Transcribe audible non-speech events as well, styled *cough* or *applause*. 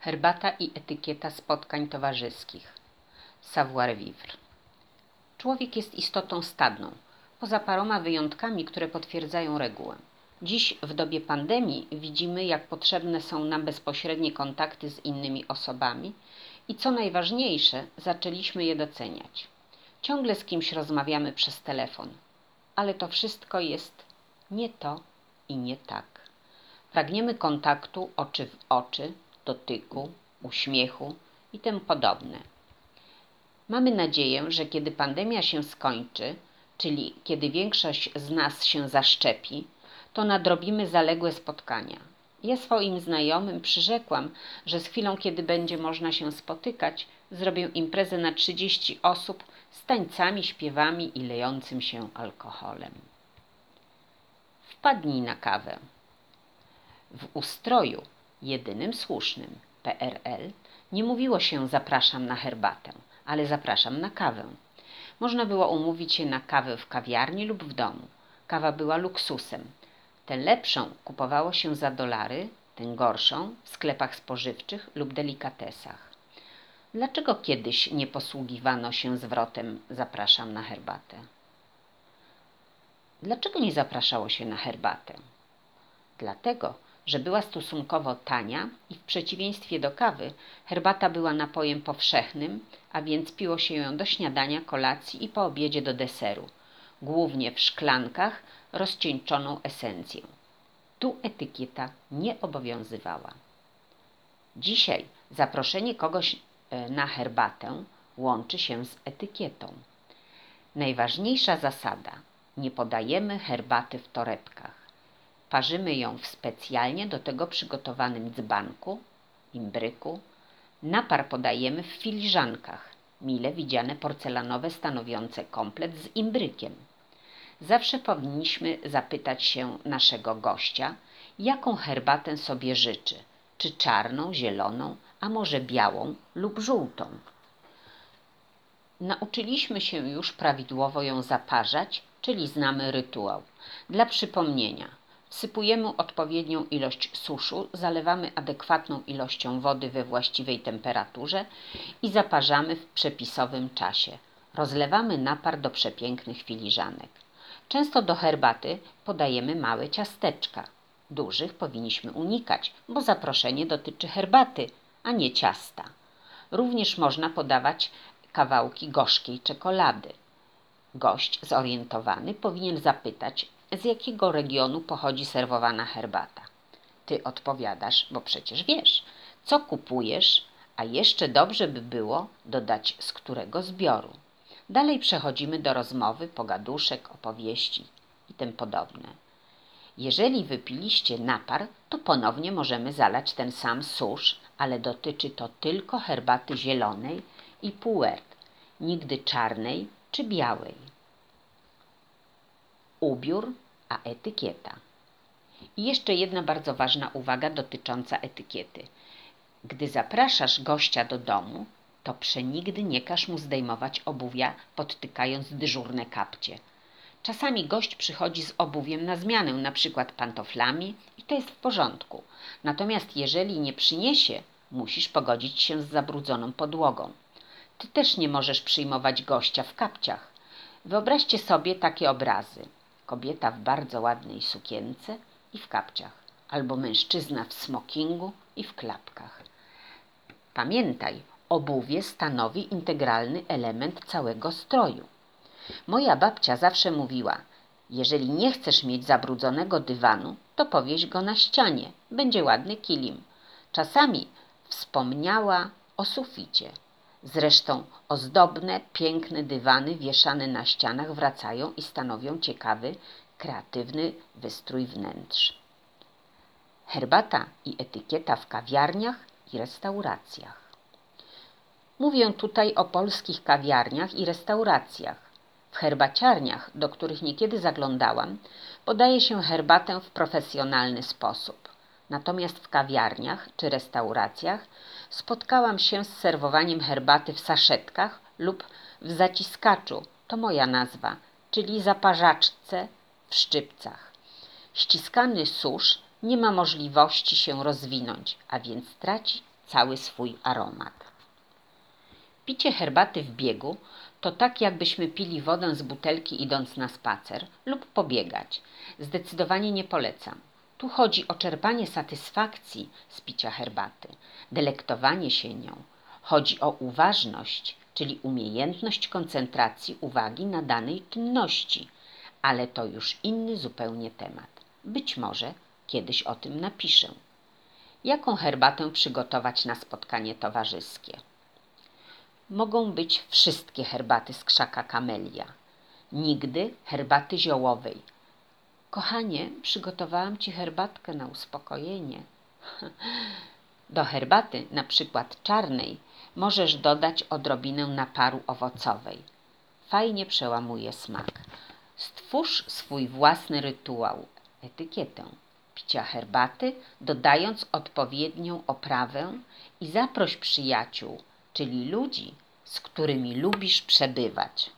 Herbata i etykieta spotkań towarzyskich. Savoir-vivre. Człowiek jest istotą stadną, poza paroma wyjątkami, które potwierdzają regułę. Dziś, w dobie pandemii, widzimy, jak potrzebne są nam bezpośrednie kontakty z innymi osobami i co najważniejsze, zaczęliśmy je doceniać. Ciągle z kimś rozmawiamy przez telefon, ale to wszystko jest nie to i nie tak. Pragniemy kontaktu oczy w oczy, dotyku, uśmiechu i tym podobne. Mamy nadzieję, że kiedy pandemia się skończy, czyli kiedy większość z nas się zaszczepi, to nadrobimy zaległe spotkania. Ja swoim znajomym przyrzekłam, że z chwilą, kiedy będzie można się spotykać, zrobię imprezę na 30 osób z tańcami, śpiewami i lejącym się alkoholem. Wpadnij na kawę. W ustroju, jedynym słusznym, PRL, nie mówiło się zapraszam na herbatę, ale zapraszam na kawę. Można było umówić się na kawę w kawiarni lub w domu. Kawa była luksusem. Tę lepszą kupowało się za dolary, tę gorszą w sklepach spożywczych lub delikatesach. Dlaczego kiedyś nie posługiwano się zwrotem zapraszam na herbatę? Dlaczego nie zapraszało się na herbatę? Dlatego, że była stosunkowo tania i w przeciwieństwie do kawy herbata była napojem powszechnym, a więc piło się ją do śniadania, kolacji i po obiedzie do deseru, głównie w szklankach rozcieńczoną esencję. Tu etykieta nie obowiązywała. Dzisiaj zaproszenie kogoś e, na herbatę łączy się z etykietą. Najważniejsza zasada: nie podajemy herbaty w torebkach. Parzymy ją w specjalnie do tego przygotowanym dzbanku, imbryku. Napar podajemy w filiżankach, mile widziane porcelanowe stanowiące komplet z imbrykiem. Zawsze powinniśmy zapytać się naszego gościa, jaką herbatę sobie życzy, czy czarną, zieloną, a może białą lub żółtą. Nauczyliśmy się już prawidłowo ją zaparzać, czyli znamy rytuał. Dla przypomnienia – Wsypujemy odpowiednią ilość suszu, zalewamy adekwatną ilością wody we właściwej temperaturze i zaparzamy w przepisowym czasie. Rozlewamy napar do przepięknych filiżanek. Często do herbaty podajemy małe ciasteczka. Dużych powinniśmy unikać, bo zaproszenie dotyczy herbaty, a nie ciasta. Również można podawać kawałki gorzkiej czekolady. Gość zorientowany powinien zapytać, z jakiego regionu pochodzi serwowana herbata. Ty odpowiadasz, bo przecież wiesz, co kupujesz, a jeszcze dobrze by było dodać z którego zbioru. Dalej przechodzimy do rozmowy, pogaduszek, opowieści i tym podobne. Jeżeli wypiliście napar, to ponownie możemy zalać ten sam susz, ale dotyczy to tylko herbaty zielonej i puert, nigdy czarnej czy białej ubiór, a etykieta. I jeszcze jedna bardzo ważna uwaga dotycząca etykiety. Gdy zapraszasz gościa do domu, to przenigdy nie każ mu zdejmować obuwia, podtykając dyżurne kapcie. Czasami gość przychodzi z obuwiem na zmianę, na przykład pantoflami, i to jest w porządku. Natomiast jeżeli nie przyniesie, musisz pogodzić się z zabrudzoną podłogą. Ty też nie możesz przyjmować gościa w kapciach. Wyobraźcie sobie takie obrazy kobieta w bardzo ładnej sukience i w kapciach, albo mężczyzna w smokingu i w klapkach. Pamiętaj, obuwie stanowi integralny element całego stroju. Moja babcia zawsze mówiła: Jeżeli nie chcesz mieć zabrudzonego dywanu, to powieś go na ścianie, będzie ładny kilim. Czasami wspomniała o suficie. Zresztą ozdobne, piękne dywany wieszane na ścianach wracają i stanowią ciekawy, kreatywny wystrój wnętrz. Herbata i etykieta w kawiarniach i restauracjach. Mówię tutaj o polskich kawiarniach i restauracjach. W herbaciarniach, do których niekiedy zaglądałam, podaje się herbatę w profesjonalny sposób. Natomiast w kawiarniach czy restauracjach spotkałam się z serwowaniem herbaty w saszetkach lub w zaciskaczu, to moja nazwa, czyli zaparzaczce w szczypcach. Ściskany susz nie ma możliwości się rozwinąć, a więc traci cały swój aromat. Picie herbaty w biegu to tak, jakbyśmy pili wodę z butelki idąc na spacer lub pobiegać. Zdecydowanie nie polecam. Tu chodzi o czerpanie satysfakcji z picia herbaty, delektowanie się nią. Chodzi o uważność, czyli umiejętność koncentracji uwagi na danej czynności, ale to już inny zupełnie temat. Być może kiedyś o tym napiszę. Jaką herbatę przygotować na spotkanie towarzyskie? Mogą być wszystkie herbaty z krzaka kamelia. Nigdy herbaty ziołowej. Kochanie, przygotowałam ci herbatkę na uspokojenie. *laughs* Do herbaty, na przykład czarnej, możesz dodać odrobinę naparu owocowej. Fajnie przełamuje smak. Stwórz swój własny rytuał, etykietę picia herbaty, dodając odpowiednią oprawę i zaproś przyjaciół, czyli ludzi, z którymi lubisz przebywać.